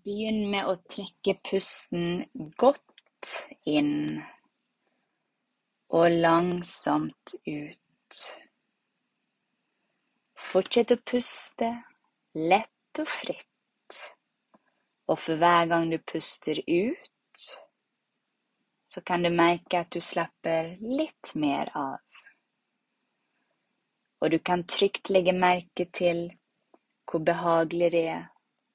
Begynn med å trekke pusten godt inn og langsomt ut. Fortsett å puste lett og fritt, og for hver gang du puster ut, så kan du merke at du slapper litt mer av. Og du kan trygt legge merke til hvor behagelig det er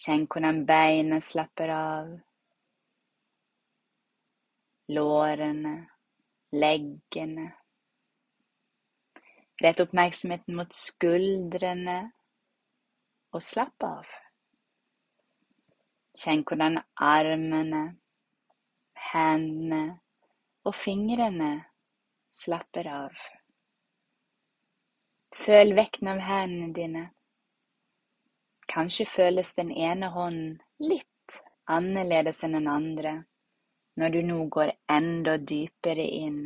Kjenn hvordan beina slapper av. Lårene, leggene. Rett oppmerksomheten mot skuldrene og slapp av. Kjenn hvordan armene, hendene og fingrene slapper av. Føl vekten av hendene dine. Kanskje føles den ene hånden litt annerledes enn den andre når du nå går enda dypere inn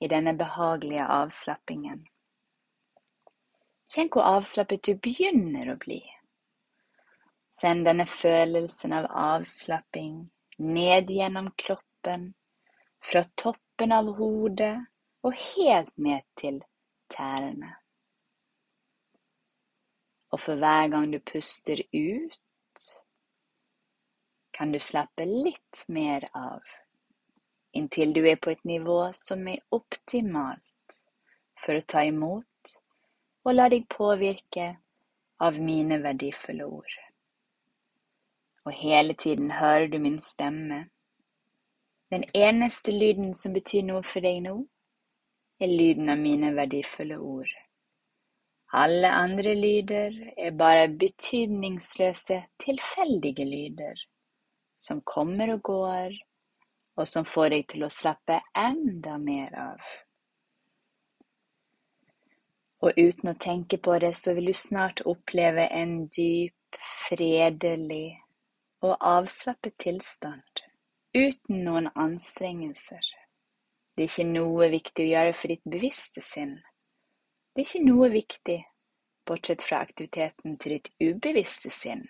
i denne behagelige avslappingen. Kjenn hvor avslappet du begynner å bli. Send denne følelsen av avslapping ned gjennom kroppen, fra toppen av hodet og helt ned til tærne. Og for hver gang du puster ut, kan du slappe litt mer av, inntil du er på et nivå som er optimalt for å ta imot og la deg påvirke av mine verdifulle ord. Og hele tiden hører du min stemme. Den eneste lyden som betyr noe for deg nå, er lyden av mine verdifulle ord. Alle andre lyder er bare betydningsløse, tilfeldige lyder som kommer og går, og som får deg til å slappe enda mer av. Og uten å tenke på det, så vil du snart oppleve en dyp, fredelig og avslappet tilstand, uten noen anstrengelser. Det er ikke noe viktig å gjøre for ditt bevisste sinn. Det er ikke noe viktig, bortsett fra aktiviteten til ditt ubevisste sinn,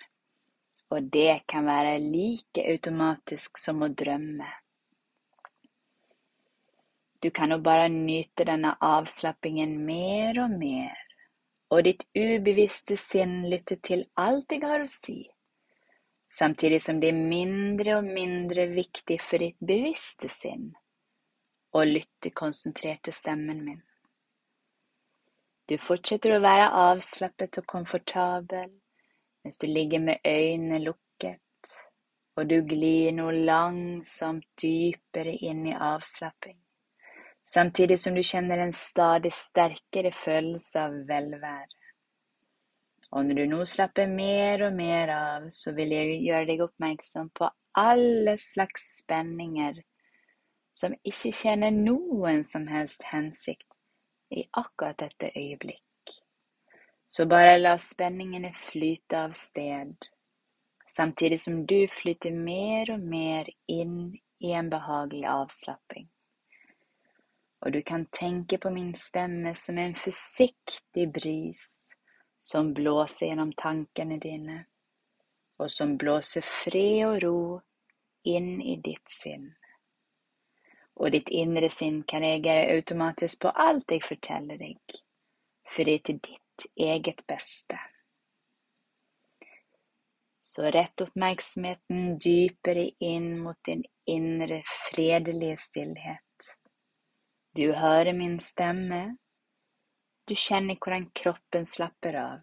og det kan være like automatisk som å drømme. Du kan jo bare nyte denne avslappingen mer og mer, og ditt ubevisste sinn lytter til alt jeg har å si, samtidig som det er mindre og mindre viktig for ditt bevisste sinn å lytte konsentrert til stemmen min. Du fortsetter å være avslappet og komfortabel mens du ligger med øynene lukket, og du glir nå langsomt dypere inn i avslapping, samtidig som du kjenner en stadig sterkere følelse av velvære. Og når du nå slapper mer og mer av, så vil jeg gjøre deg oppmerksom på alle slags spenninger som ikke tjener noen som helst hensikt i akkurat dette øyeblikk. Så bare la spenningene flyte av sted, samtidig som du flyter mer og mer inn i en behagelig avslapping. Og du kan tenke på min stemme som en forsiktig bris som blåser gjennom tankene dine, og som blåser fred og ro inn i ditt sinn og ditt indre sinn kan reagere automatisk på alt jeg forteller deg, for det er til ditt eget beste. Så rett oppmerksomheten dypere inn mot din indre, fredelige stillhet. Du hører min stemme, du kjenner hvordan kroppen slapper av.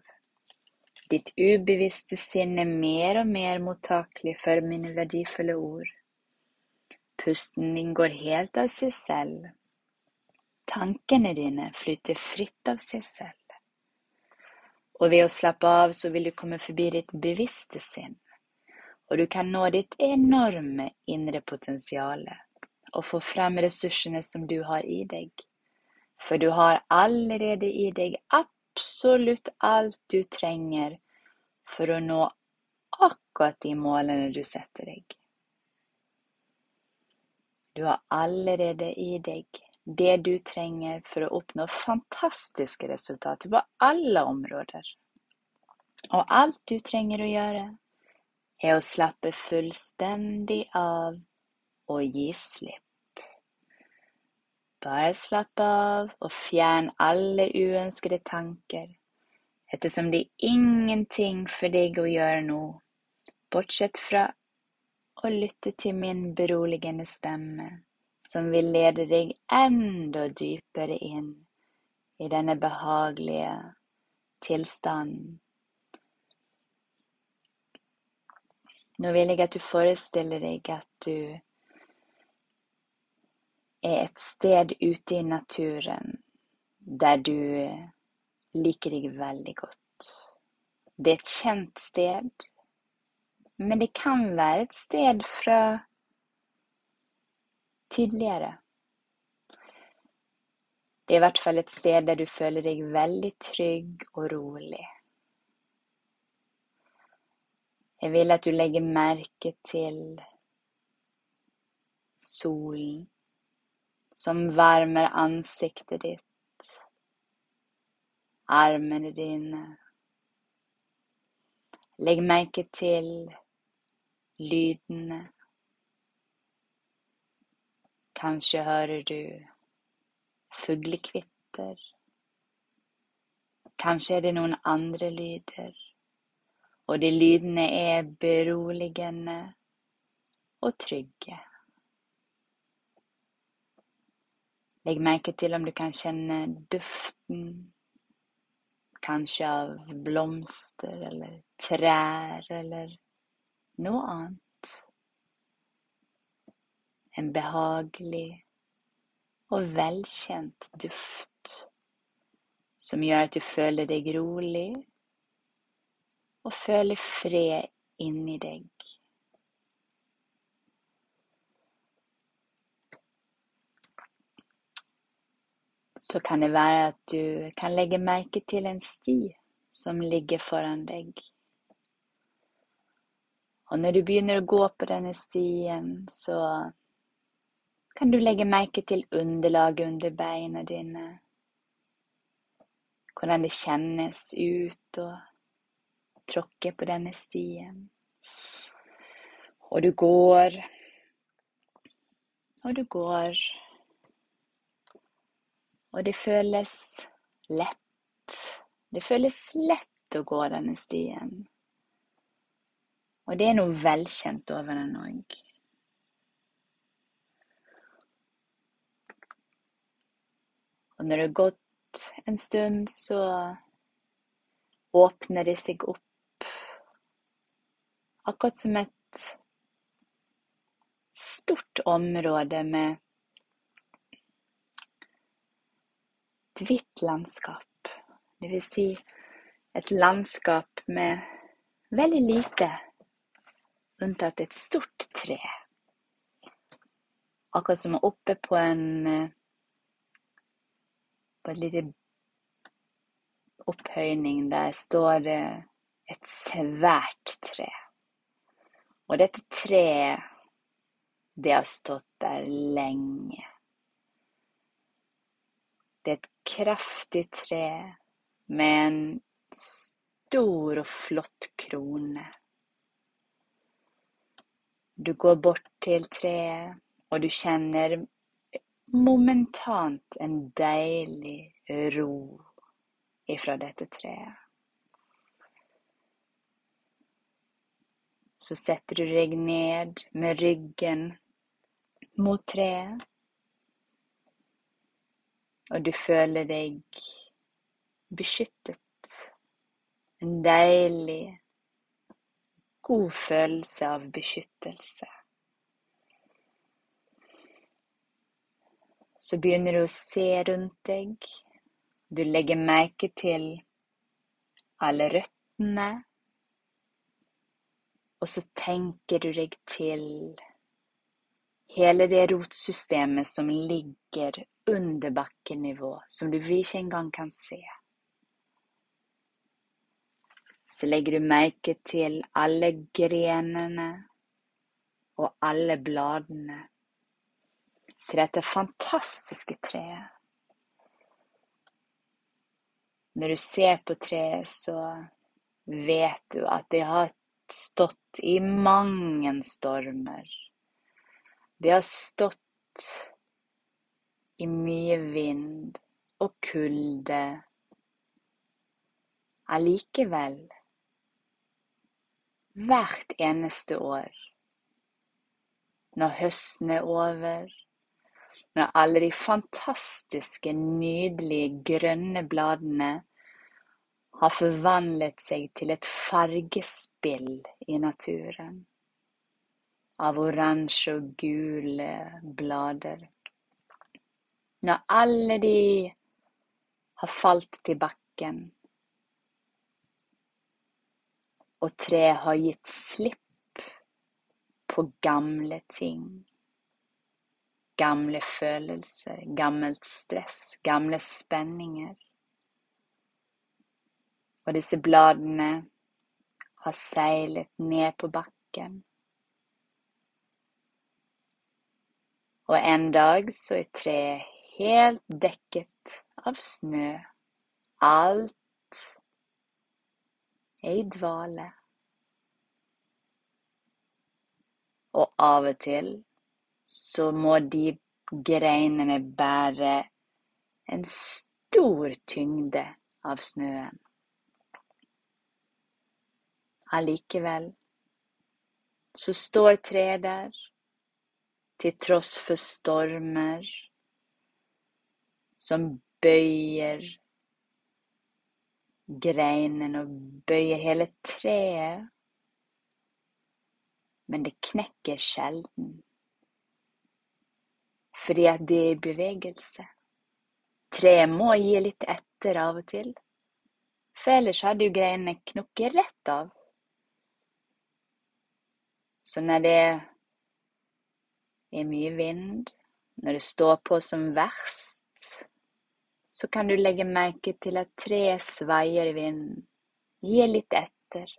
Ditt ubevisste sinn er mer og mer mottakelig for mine verdifulle ord. Pusten din går helt av seg selv. Tankene dine flyter fritt av seg selv. Og ved å slappe av så vil du komme forbi ditt bevisste sinn, og du kan nå ditt enorme indre potensial og få frem ressursene som du har i deg. For du har allerede i deg absolutt alt du trenger for å nå akkurat de målene du setter deg. Du har allerede i deg det du trenger for å oppnå fantastiske resultater på alle områder. Og alt du trenger å gjøre, er å slappe fullstendig av og gi slipp. Bare slapp av og fjern alle uønskede tanker, ettersom det er ingenting for deg å gjøre nå, bortsett fra å lytte til min beroligende stemme, som vil lede deg enda dypere inn i denne behagelige tilstanden. Nå vil jeg at du forestiller deg at du er et sted ute i naturen der du liker deg veldig godt. Det er et kjent sted, men det kan være et sted fra tidligere. Det er i hvert fall et sted der du føler deg veldig trygg og rolig. Jeg vil at du legger merke til solen som varmer ansiktet ditt, armene dine. Legg merke til lydene. Kanskje hører du fuglekvitter. Kanskje er det noen andre lyder, og de lydene er beroligende og trygge. Legg merke til om du kan kjenne duften, kanskje av blomster eller trær eller noe annet. En behagelig og velkjent duft som gjør at du føler deg rolig og føler fred inni deg. så kan det være at du kan legge merke til en sti som ligger foran deg. Og når du begynner å gå på denne stien, så kan du legge merke til underlaget under beina dine. Hvordan det kjennes ut å tråkke på denne stien. Og du går, og du går. Og det føles lett. Det føles lett å gå denne stien. Og det er noe velkjent over den òg. Og når det har gått en stund, så åpner det seg opp. Akkurat som et stort område med et hvitt landskap. Det vil si et landskap med veldig lite, unntatt et stort tre. Akkurat som oppe på en På en liten opphøyning der står det et svært tre. Og dette treet, det har stått der lenge. Det er et kraftig tre med en stor og flott krone. Du går bort til treet, og du kjenner momentant en deilig ro ifra dette treet. Så setter du deg ned med ryggen mot treet og du føler deg beskyttet. En deilig, god følelse av beskyttelse. Så begynner du å se rundt deg. Du legger merke til alle røttene. Og så tenker du deg til hele det rotsystemet som ligger under bakkenivå, som du ikke engang kan se. Så legger du merke til alle grenene og alle bladene til dette fantastiske treet. Når du ser på treet, så vet du at det har stått i mange stormer. Det har stått i mye vind og kulde. Allikevel, hvert eneste år, når høsten er over, når alle de fantastiske, nydelige grønne bladene har forvandlet seg til et fargespill i naturen. Av oransje og gule blader. Når alle de har falt til bakken, og tre har gitt slipp på gamle ting gamle følelser, gammelt stress, gamle spenninger. Og disse bladene har seilet ned på bakken. Og en dag så er treet helt dekket av snø. Alt er i dvale. Og av og til så må de greinene bære en stor tyngde av snøen. Allikevel så står treet der, til tross for stormer som bøyer greinene og bøyer hele treet, men det knekker sjelden fordi at det er i bevegelse. Treet må gi litt etter av og til, for ellers hadde jo greinene knukket rett av. Så når det er mye vind, når det står på som verst, så kan du legge merke til at treet svaier i vinden, gir litt etter.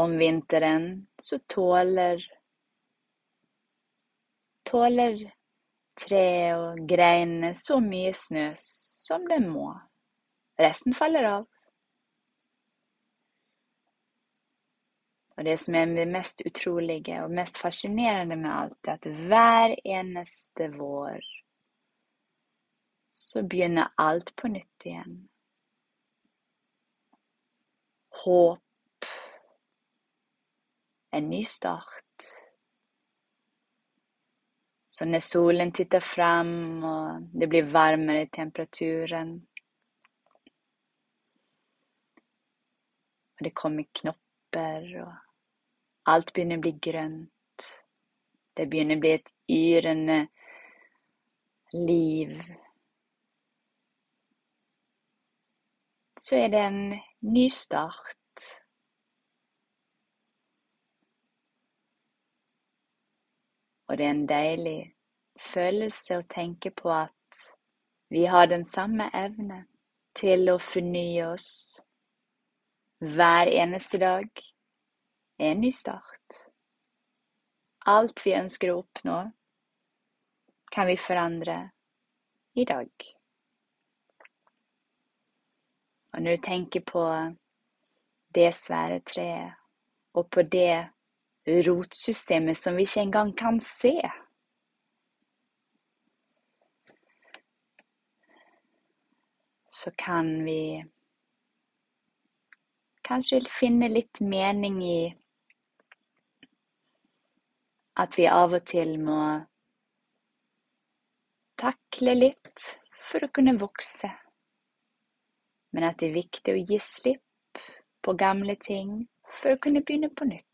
Om vinteren så tåler tåler treet og greinene så mye snø som det må. Resten faller av. Og det som er det mest utrolige og mest fascinerende med alt, er at hver eneste vår så begynner alt på nytt igjen. Håp en ny start. Så når solen titter fram og det blir varmere i temperaturen Og det kommer knopper, og alt begynner å bli grønt. Det begynner å bli et yrende liv. Så er det en ny start. Og det er en deilig følelse å tenke på at vi har den samme evne til å fornye oss. Hver eneste dag en ny start. Alt vi ønsker å oppnå, kan vi forandre i dag. Og når du tenker på det svære treet, og på det rotsystemet som vi ikke engang kan se. Så kan vi kanskje finne litt mening i at vi av og til må takle litt for å kunne vokse. Men at det er viktig å gi slipp på gamle ting for å kunne begynne på nytt.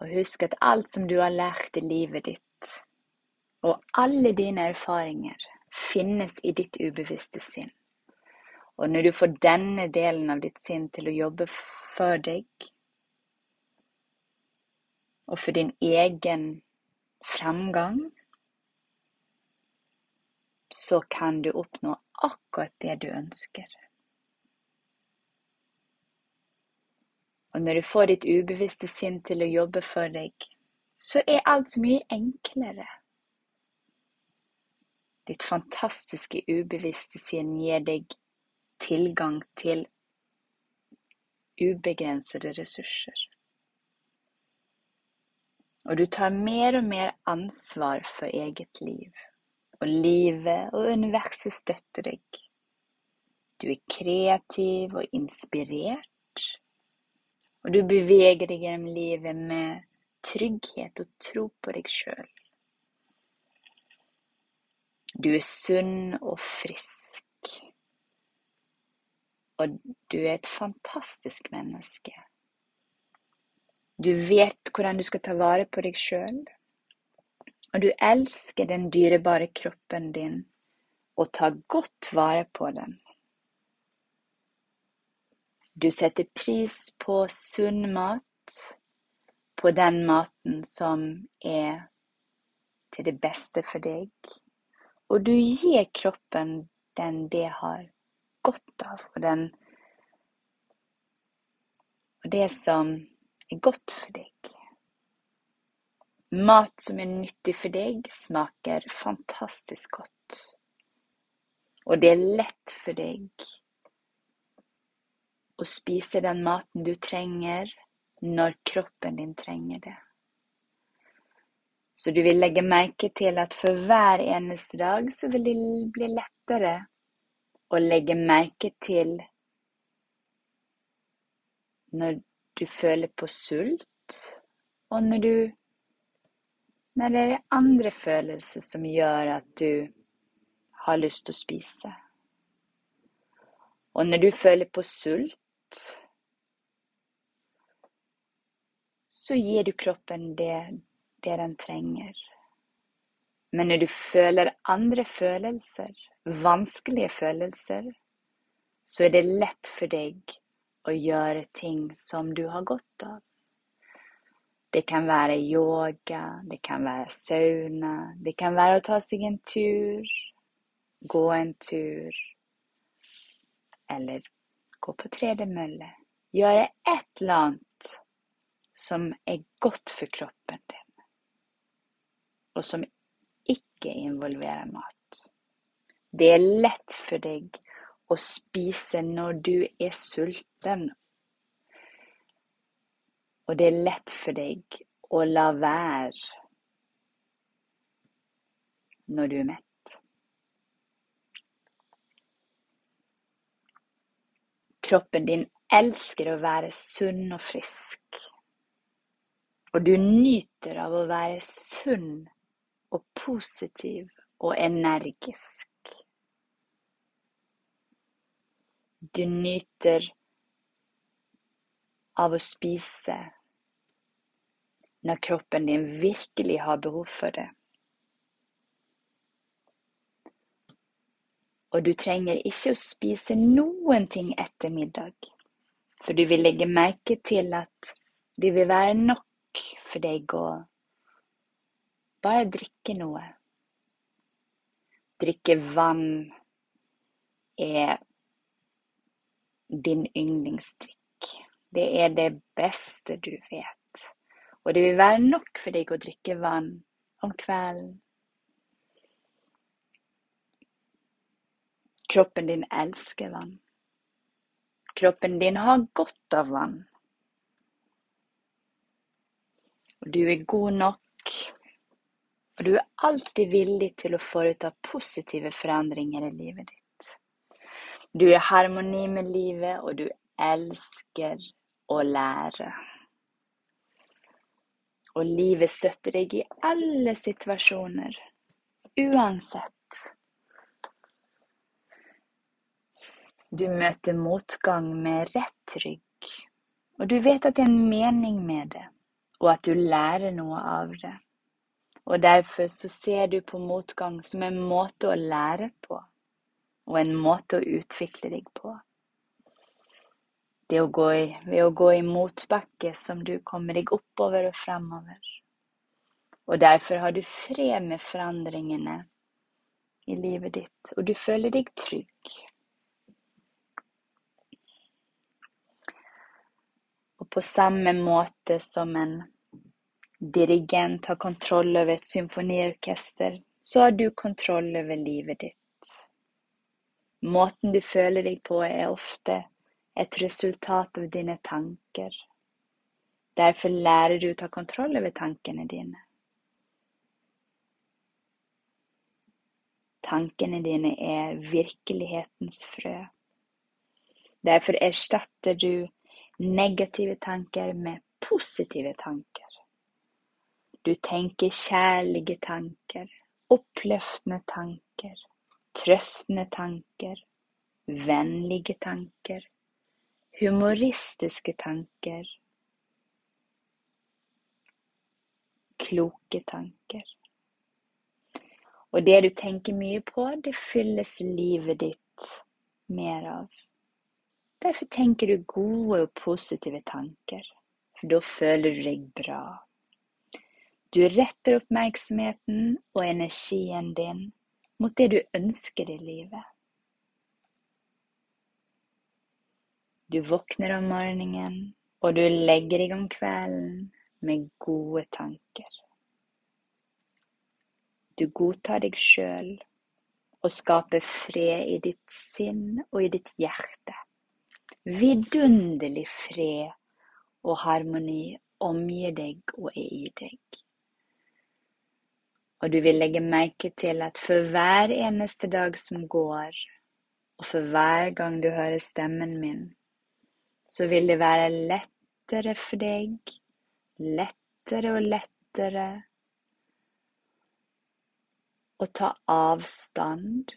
Og husk at alt som du har lært i livet ditt, og alle dine erfaringer, finnes i ditt ubevisste sinn. Og når du får denne delen av ditt sinn til å jobbe for deg, og for din egen framgang, så kan du oppnå akkurat det du ønsker. Og når du får ditt ubevisste sinn til å jobbe for deg, så er alt så mye enklere. Ditt fantastiske ubevisste sinn gir deg tilgang til ubegrensede ressurser. Og du tar mer og mer ansvar for eget liv. Og livet og universet støtter deg. Du er kreativ og inspirert. Og du beveger deg gjennom livet med trygghet og tro på deg sjøl. Du er sunn og frisk. Og du er et fantastisk menneske. Du vet hvordan du skal ta vare på deg sjøl. Og du elsker den dyrebare kroppen din og tar godt vare på den. Du setter pris på sunn mat, på den maten som er til det beste for deg. Og du gir kroppen den det har godt av, og, den, og det som er godt for deg. Mat som er nyttig for deg, smaker fantastisk godt. Og det er lett for deg å spise den maten du trenger, når kroppen din trenger det. Så du vil legge merke til at for hver eneste dag så vil det bli lettere å legge merke til når du føler på sult, og når du Når det er andre følelser som gjør at du har lyst til å spise. Og når du føler på sult, så gir du kroppen det, det den trenger. Men når du føler andre følelser, vanskelige følelser, så er det lett for deg å gjøre ting som du har godt av. Det kan være yoga, det kan være sauna, det kan være å ta seg en tur, gå en tur, eller gå på tredemølle, gjøre et eller annet som er godt for kroppen din, og som ikke involverer mat. Det er lett for deg å spise når du er sulten, og det er lett for deg å la være når du er mett. Kroppen din elsker å være sunn og frisk. Og du nyter av å være sunn og positiv og energisk. Du nyter av å spise når kroppen din virkelig har behov for det. Og du trenger ikke å spise noen ting etter middag, for du vil legge merke til at det vil være nok for deg å bare drikke noe. Drikke vann er din yndlingsdrikk. Det er det beste du vet. Og det vil være nok for deg å drikke vann om kvelden Kroppen din elsker vann. Kroppen din har godt av vann. Og du er god nok, og du er alltid villig til å foreta positive forandringer i livet ditt. Du er i harmoni med livet, og du elsker å lære. Og livet støtter deg i alle situasjoner, uansett. Du møter motgang med rett rygg, og du vet at det er en mening med det. og at du lærer noe av det. Og derfor så ser du på motgang som en måte å lære på, og en måte å utvikle deg på. Det å gå i, ved å gå i motbakke som du kommer deg oppover og fremover. Og derfor har du fred med forandringene i livet ditt, og du føler deg trygg. Og på samme måte som en dirigent har kontroll over et symfoniorkester, så har du kontroll over livet ditt. Måten du føler deg på, er ofte et resultat av dine tanker. Derfor lærer du å ta kontroll over tankene dine. Tankene dine er virkelighetens frø. Derfor erstatter du negative tanker med positive tanker. Du tenker kjærlige tanker, oppløftende tanker, trøstende tanker, vennlige tanker, humoristiske tanker, kloke tanker. Og det du tenker mye på, det fylles livet ditt mer av. Derfor tenker du gode og positive tanker, for da føler du deg bra. Du retter oppmerksomheten og energien din mot det du ønsker i livet. Du våkner om morgenen, og du legger deg om kvelden med gode tanker. Du godtar deg sjøl og skaper fred i ditt sinn og i ditt hjerte. Vidunderlig fred og harmoni omgir deg og er i deg. Og du vil legge merke til at for hver eneste dag som går, og for hver gang du hører stemmen min, så vil det være lettere for deg, lettere og lettere å ta avstand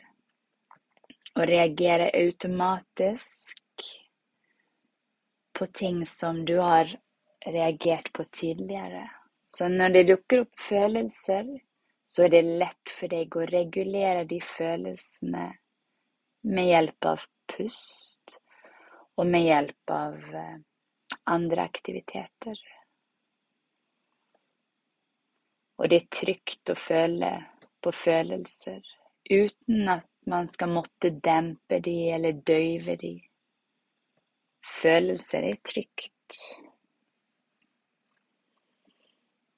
og reagere automatisk på ting som du har reagert på tidligere. Så når det dukker opp følelser så er det lett for deg å regulere de følelsene med hjelp av pust og med hjelp av eh, andre aktiviteter. Og det er trygt å føle på følelser uten at man skal måtte dempe de eller døyve de. Følelser er trygt.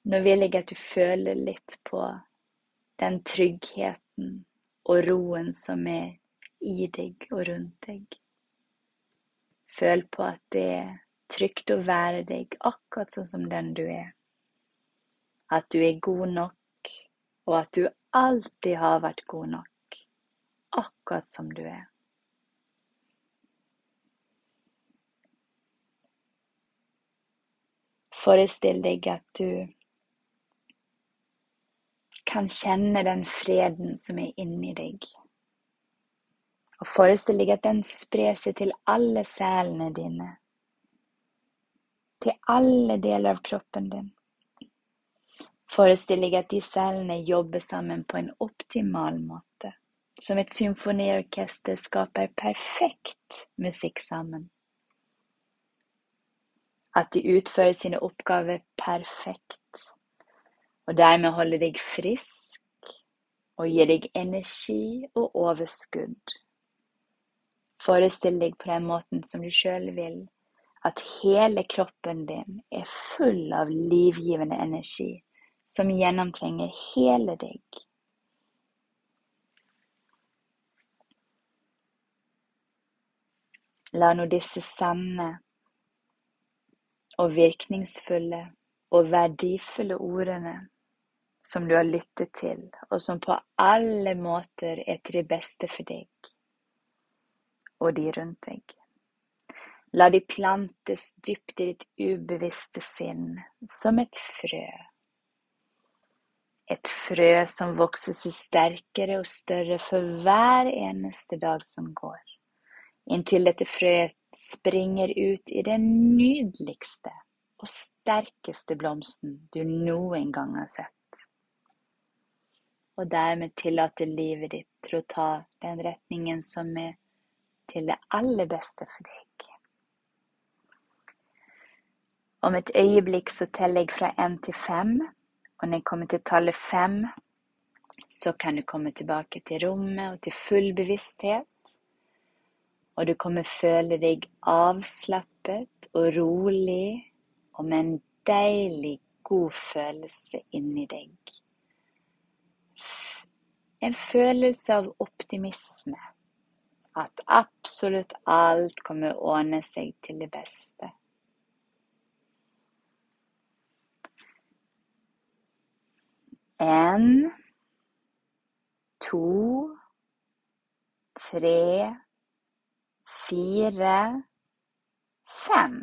Nå vil jeg at du føler litt på den tryggheten og roen som er i deg og rundt deg. Føl på at det er trygt å være deg akkurat sånn som den du er. At du er god nok, og at du alltid har vært god nok, akkurat som du er. Forestill deg at du kan kjenne den freden som er inni deg. Og forestill deg at den sprer seg til alle selene dine. Til alle deler av kroppen din. Forestill deg at de selene jobber sammen på en optimal måte. Som et symfoniorkester skaper perfekt musikk sammen. At de utfører sine oppgaver perfekt og dermed holde deg frisk og gi deg energi og overskudd. Forestill deg på den måten som du sjøl vil, at hele kroppen din er full av livgivende energi som gjennomtrenger hele deg. La nå disse sanne og virkningsfulle og verdifulle ordene som du har lyttet til, og som på alle måter er til det beste for deg og de rundt deg. La de plantes dypt i ditt ubevisste sinn som et frø. Et frø som vokser seg sterkere og større for hver eneste dag som går, inntil dette frøet springer ut i den nydeligste og sterkeste blomsten du noen gang har sett. Og dermed tillate livet ditt til å ta den retningen som er til det aller beste for deg. Om et øyeblikk så teller jeg fra én til fem, og når jeg kommer til tallet fem, så kan du komme tilbake til rommet og til full bevissthet. Og du kommer føle deg avslappet og rolig og med en deilig, god følelse inni deg. En følelse av optimisme. At absolutt alt kommer å ordne seg til det beste. En, to, tre, fire, fem.